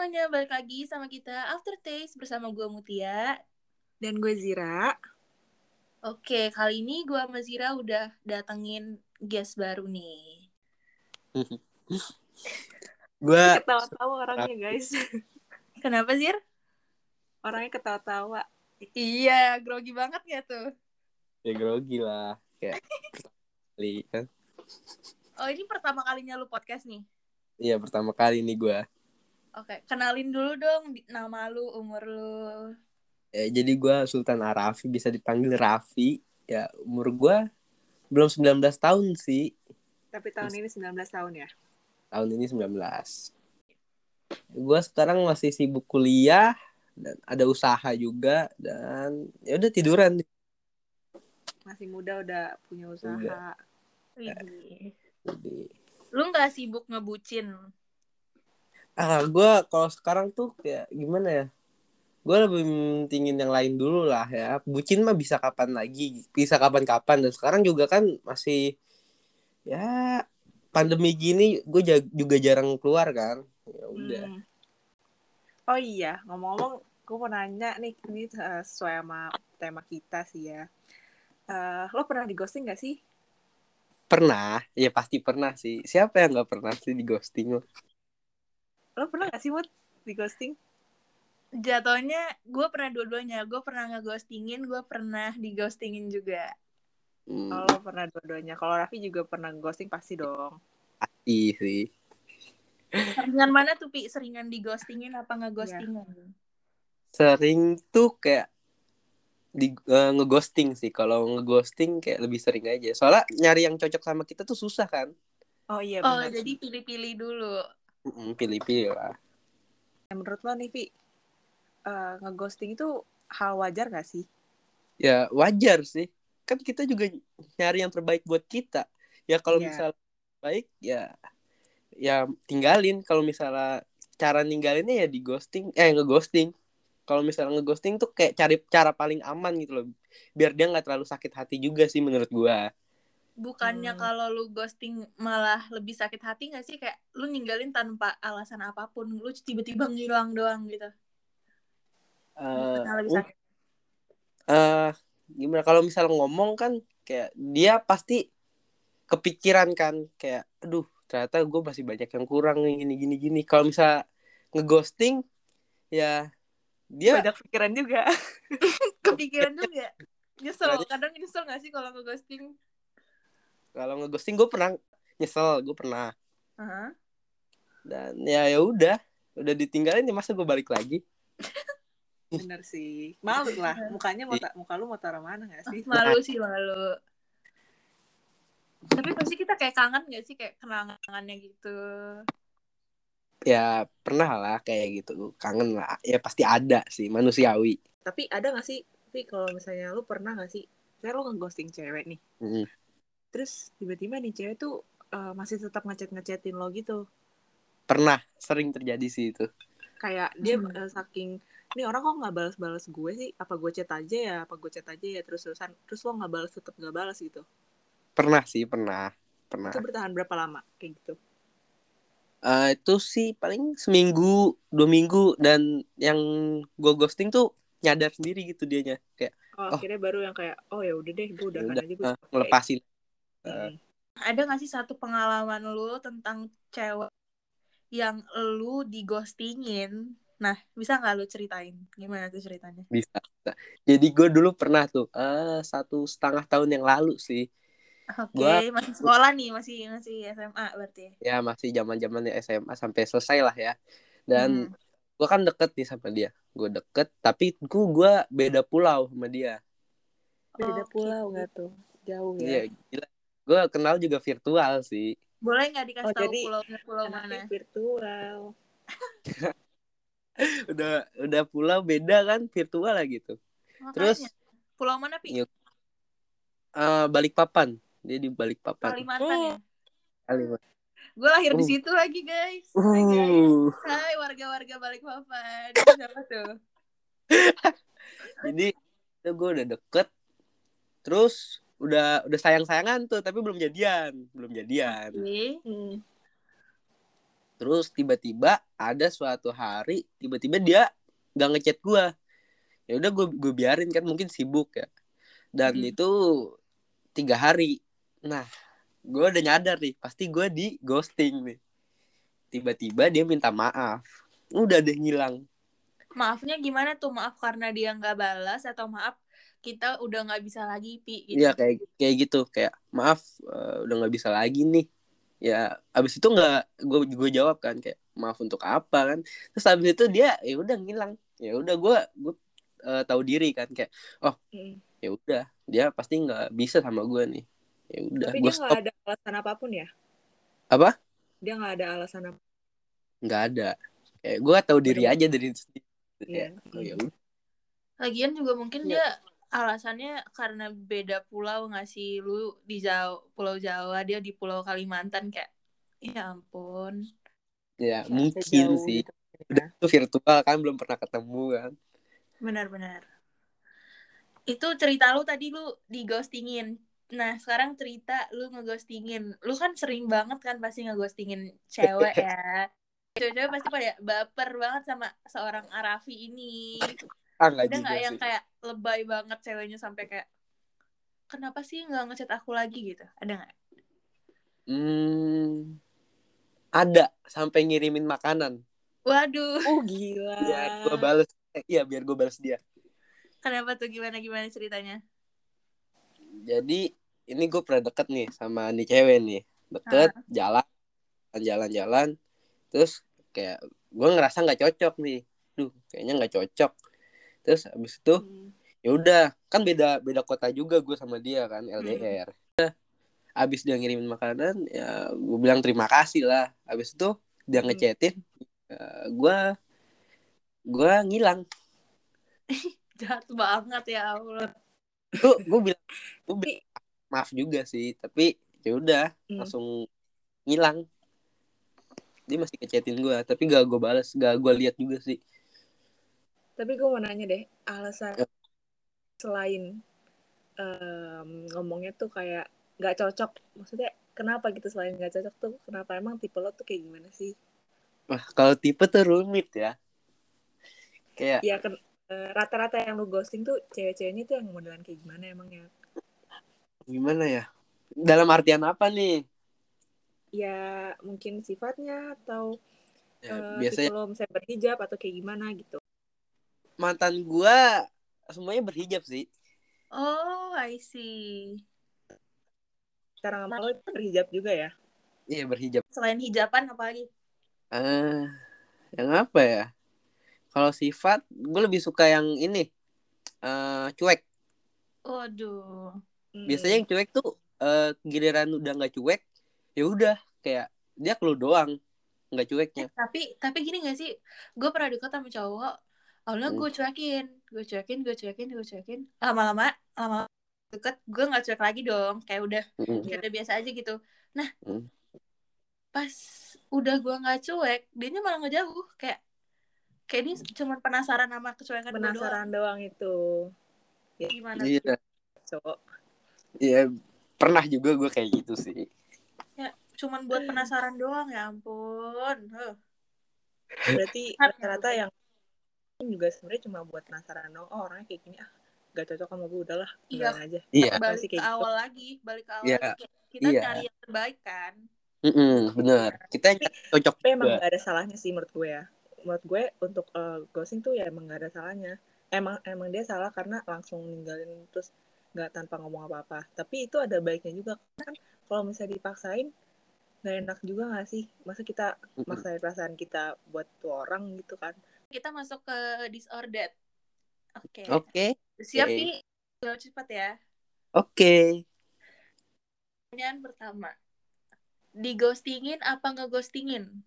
semuanya, balik lagi sama kita Aftertaste bersama gue Mutia. Dan gue Zira. Oke, kali ini gue sama Zira udah datengin guest baru nih. gue ketawa-tawa orangnya guys. Kenapa Zir? Orangnya ketawa-tawa. Iya, grogi banget ya tuh? Ya grogi lah. Kayak kali kan. Oh ini pertama kalinya lu podcast nih? Iya pertama kali nih gue. Oke, kenalin dulu dong nama lu, umur lu. Ya, jadi gue Sultan Arafi, bisa dipanggil Raffi. Ya umur gue belum 19 tahun sih. Tapi tahun ini 19 tahun ya? Tahun ini 19. Gue sekarang masih sibuk kuliah dan ada usaha juga dan ya udah tiduran. Masih muda udah punya usaha. Udah. Jadi lu nggak sibuk ngebucin ah gue kalau sekarang tuh kayak gimana ya? Gue lebih mentingin yang lain dulu lah ya. Bucin mah bisa kapan lagi bisa kapan-kapan. Dan sekarang juga kan masih ya pandemi gini gue juga jarang keluar kan. Ya udah. Hmm. oh iya ngomong-ngomong gue mau nanya nih ini uh, sesuai sama tema kita sih ya. Uh, lo pernah di ghosting gak sih? Pernah, ya pasti pernah sih. Siapa yang nggak pernah sih di ghosting lo? Lo pernah gak sih Mut di ghosting? Jatuhnya gue pernah dua-duanya. Gue pernah ngeghostingin, gue pernah di ghostingin juga. Hmm. Oh, pernah dua-duanya. Kalau Raffi juga pernah ghosting pasti dong. Pasti sih. Seringan mana tuh Pi? Seringan di ghostingin apa ngeghostingin? Ya. Sering tuh kayak di uh, ngeghosting sih kalau ngeghosting kayak lebih sering aja soalnya nyari yang cocok sama kita tuh susah kan oh iya oh jadi pilih-pilih dulu pilih-pilih lah. Ya, menurut lo nih Vi uh, ngeghosting itu hal wajar gak sih? Ya wajar sih. Kan kita juga nyari yang terbaik buat kita. Ya kalau yeah. misalnya baik ya ya tinggalin. Kalau misalnya cara ninggalinnya ya di ghosting eh ngeghosting. Kalau misalnya ngeghosting tuh kayak cari cara paling aman gitu loh. Biar dia nggak terlalu sakit hati juga sih menurut gua bukannya hmm. kalau lu ghosting malah lebih sakit hati nggak sih? Kayak lu ninggalin tanpa alasan apa pun lu tiba-tiba ngilang doang gitu. Uh, lebih sakit? Uh, gimana? Kalau misalnya ngomong kan kayak dia pasti kepikiran kan kayak aduh ternyata gue masih banyak yang kurang nih gini gini gini. Kalau misalnya ngeghosting ya dia banyak pikiran juga. Kepikiran juga. Nyesel kadang nyesel gak sih kalau ngeghosting kalau ngeghosting gue pernah nyesel gue pernah. Uh-huh. dan ya ya udah udah ditinggalin ya masa gue balik lagi? Bener sih. Malu lah mukanya mau ta- muka lu mau taruh mana gak sih? Malu sih malu. Tapi pasti kita kayak kangen gak sih kayak kenangannya gitu? Ya pernah lah kayak gitu. Kangen lah. Ya pasti ada sih manusiawi. Tapi ada gak sih tapi kalau misalnya lu pernah gak sih? Saya lu ngeghosting cewek nih. Mm. Terus tiba-tiba nih cewek tuh uh, masih tetap ngechat ngechatin lo gitu. Pernah sering terjadi sih itu. Kayak dia hmm. uh, saking ini orang kok nggak balas-balas gue sih? Apa gue chat aja ya? Apa gue chat aja ya? Terus terusan terus lo nggak balas tetap nggak balas gitu. Pernah sih pernah pernah. Itu bertahan berapa lama kayak gitu? Uh, itu sih paling seminggu dua minggu. Dan yang gue ghosting tuh nyadar sendiri gitu dianya. Kayak oh, oh. akhirnya baru yang kayak oh ya udah deh gue udah kan aja gue uh, ngelepasin uh, ada gak sih satu pengalaman lu tentang cewek yang lu dighostingin nah bisa nggak lu ceritain gimana tuh ceritanya bisa, bisa. jadi gue dulu pernah tuh uh, satu setengah tahun yang lalu sih Oke, okay, gua... masih sekolah nih, masih masih SMA berarti. Ya, masih zaman-zamannya SMA sampai selesai lah ya. Dan hmm. gue kan deket nih sama dia. Gue deket, tapi gue gua beda pulau sama dia. Beda oh, pulau nggak okay. tuh? Jauh ya? Iya, gila. Gue kenal juga virtual sih. Boleh nggak dikasih oh, tahu pulau pulau mana? Virtual. udah udah pulau beda kan virtual lah gitu. Makanya. Terus pulau mana pi? Uh, Balikpapan dia di balik papan Kalimantan ya Kalimantan gue lahir uh. di situ lagi guys uh. hai guys hai warga-warga balik papan siapa tuh jadi itu gue udah deket terus udah udah sayang sayangan tuh tapi belum jadian belum jadian okay. hmm. terus tiba-tiba ada suatu hari tiba-tiba dia nggak ngechat gue ya udah gue gue biarin kan mungkin sibuk ya dan Hmm. itu tiga hari nah gue udah nyadar nih pasti gue di ghosting nih tiba-tiba dia minta maaf udah deh ngilang Maafnya gimana tuh? Maaf karena dia nggak balas atau maaf kita udah nggak bisa lagi pi gitu. Iya kayak kayak gitu kayak maaf eh, udah nggak bisa lagi nih ya abis itu nggak gue gue jawab kan kayak maaf untuk apa kan terus abis itu dia ya udah ngilang ya udah gue gue eh, tahu diri kan kayak Mm. ya udah dia pasti nggak bisa sama gue nih ya udah Tapi gue dia nggak ada alasan apa pun ya? apa Dia nggak ada alasan apa? nggak ada kayak gue tahu diri aja dari Iya. Kayak, oh ya udah Lagian juga mungkin Iya. dia alasannya karena beda pulau nggak sih? Lu di Jawa, Pulau Jawa dia di Pulau Kalimantan kayak ya ampun ya Kayak mungkin sih. gitu. udah itu virtual kan belum pernah ketemu kan? Benar-benar itu cerita lu tadi lu di ghostingin nah sekarang cerita lu ngeghostingin. Lu kan sering banget kan pasti ngeghostingin cewek ya. Cewek-cewek pasti pada baper banget sama seorang Arafi ini ah ada nggak yang sih. kayak lebay banget ceweknya sampai kayak kenapa sih nggak ngechat aku lagi? gitu. Ada nggak? Hmm, ada. Sampai ngirimin makanan. Waduh. Oh gila. biar gue bales. Eh, iya biar gue bales dia. Kenapa tuh? Gimana gimana ceritanya? Jadi ini gue pernah deket nih sama nih cewek nih. Deket jalan jalan-jalan. Terus kayak gue ngerasa nggak cocok nih. Duh kayaknya nggak cocok terus abis itu Hmm. ya udah kan beda beda kota juga gue sama dia kan LDR Udah, abis dia ngirimin makanan ya gue bilang terima kasih lah. Abis itu dia Hmm. ngechatin ya, gue gue ngilang. Jahat banget ya Allah. Gue gue bilang gue bilang maaf juga sih tapi ya udah Hmm. langsung ngilang. Dia masih ngechatin gue tapi gak gue balas gak gue lihat juga sih Tapi gue mau nanya deh, alasan Ya. selain em, ngomongnya tuh kayak nggak cocok, maksudnya kenapa gitu selain nggak cocok tuh, kenapa emang tipe lo tuh kayak gimana sih? wah kalau tipe tuh rumit ya kayak Ya kan rata-rata yang lu ghosting tuh cewek-ceweknya tuh yang modelan kayak gimana emangnya? gimana ya dalam artian apa nih Ya mungkin sifatnya atau ya, eh, biasanya lo misalnya berhijab atau kayak gimana gitu. Mantan gue semuanya berhijab sih. Oh I see. Sekarang sama lo itu berhijab juga ya? iya berhijab. Selain hijaban apa lagi ah yang apa ya? Kalau sifat gue lebih suka yang ini eh cuek. Waduh. Hmm. biasanya yang cuek tuh eh giliran udah nggak cuek ya udah kayak dia keluh doang nggak cueknya. Tapi tapi gini gak sih? Gue pernah deket sama cowok awalnya Hmm. gue cuekin gue cuekin gue cuekin gue cuekin. Lama-lama lama deket gue nggak cuek lagi dong. Kayak udah Mm-mm. kayak udah biasa aja gitu. Nah Hmm. pas udah gue nggak cuek dia malah ngejauh kayak kayak ini cuma penasaran sama kecuekan gue doang. Penasaran doang itu. Gimana iya. cowok iya pernah juga gue kayak gitu sih. Cuman buat penasaran doang ya ampun. Huh. berarti Hati rata-rata yang juga sebenarnya cuma buat penasaran oh orangnya kayak gini ah gak cocok sama gue udahlah Iya. aja iya balik ke kayak gitu. awal lagi balik ke awal Iya. lagi kita Iya. cari yang terbaik kan Mm-mm, bener kita yang cocok tapi emang gak ada salahnya sih menurut gue ya menurut gue untuk eh, ghosting tuh ya emang gak ada salahnya emang emang dia salah karena langsung ninggalin terus nggak tanpa ngomong apa-apa tapi itu ada baiknya juga kan kalau misalnya dipaksain nggak enak juga gak sih? Masa kita maksain perasaan kita buat tuh orang gitu kan? Kita masuk ke disordered. Oke. Oke. Siap Oke. nih? Jawab cepat ya. Oke. Pertanyaan pertama. Dighostingin apa ngeghostingin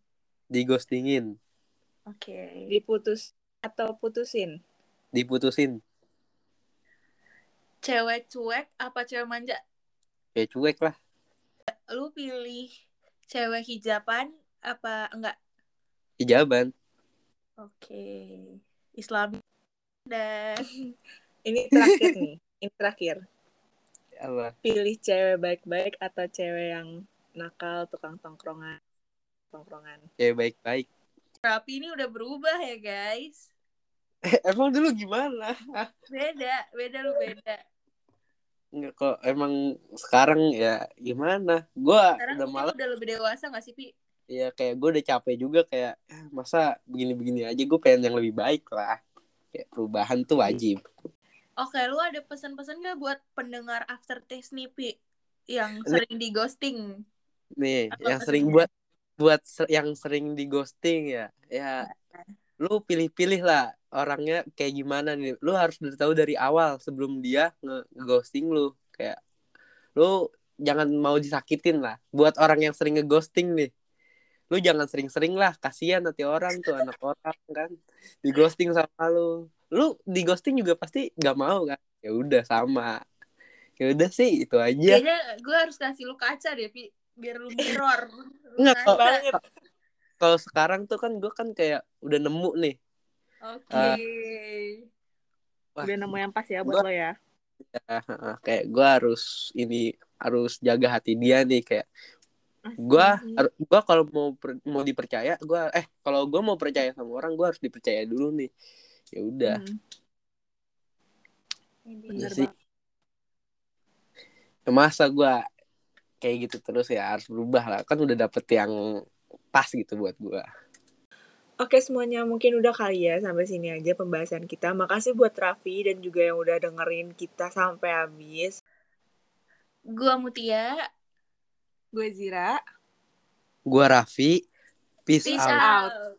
di ghostingin oke. Diputus atau putusin? Diputusin. Cewek cuek apa cewek manja? Ya cuek lah. Lu pilih cewek hijaban apa enggak hijaban oke Islam dan ini terakhir nih ini terakhir apa pilih cewek baik-baik atau cewek yang nakal tukang tongkrongan tongkrongan. Kayak baik-baik. Rapi ini udah berubah ya guys. emang dulu gimana? Beda, beda lu beda. Nggak kok emang sekarang ya gimana? Gua Sekarang udah malas udah lebih dewasa gak sih, Pi? ya kayak gue udah capek juga kayak "Ah, masa begini-begini aja gue pengen yang lebih baik lah. Kayak perubahan tuh wajib. Oke, lu ada pesan-pesan gak buat pendengar aftertaste nih, Pi? Yang sering di ghosting. Nih, Apa yang sering buat buat se- yang sering di ghosting ya. Ya lu pilih-pilih lah orangnya kayak gimana nih. Lu harus udah tahu dari awal sebelum dia nge ghosting lu. Kayak lu jangan mau disakitin lah. Buat orang yang sering nge-ghosting nih. Lu jangan sering-sering lah, kasihan nanti orang tuh anak orang kan. Di ghosting sama lu. Lu di ghosting juga pasti gak mau kan. Ya udah sama. Ya udah sih itu aja. Kayaknya gue harus kasih lu kaca deh, Pi. Biar lu mirror. Nggak. Banget. Kalau sekarang tuh kan gue kan kayak udah nemu nih. Oke. Ah. Wah, Udah nemu yang pas ya buat Gua- lo ya. ya, kayak gue harus ini harus jaga hati dia nih kayak har- gua kalau mau per- mau dipercaya gua eh kalau gua mau percaya sama orang gua harus dipercaya dulu nih ya udah Hmm, bener sih. Ya, masa gua kayak gitu terus ya harus berubah lah kan udah dapet yang pas gitu buat gua Oke semuanya mungkin udah kali ya sampai sini aja pembahasan kita. Makasih buat Raffi dan juga yang udah dengerin kita sampai habis. Gua Mutia. Gue Zira. gua Raffi peace, Peace out out.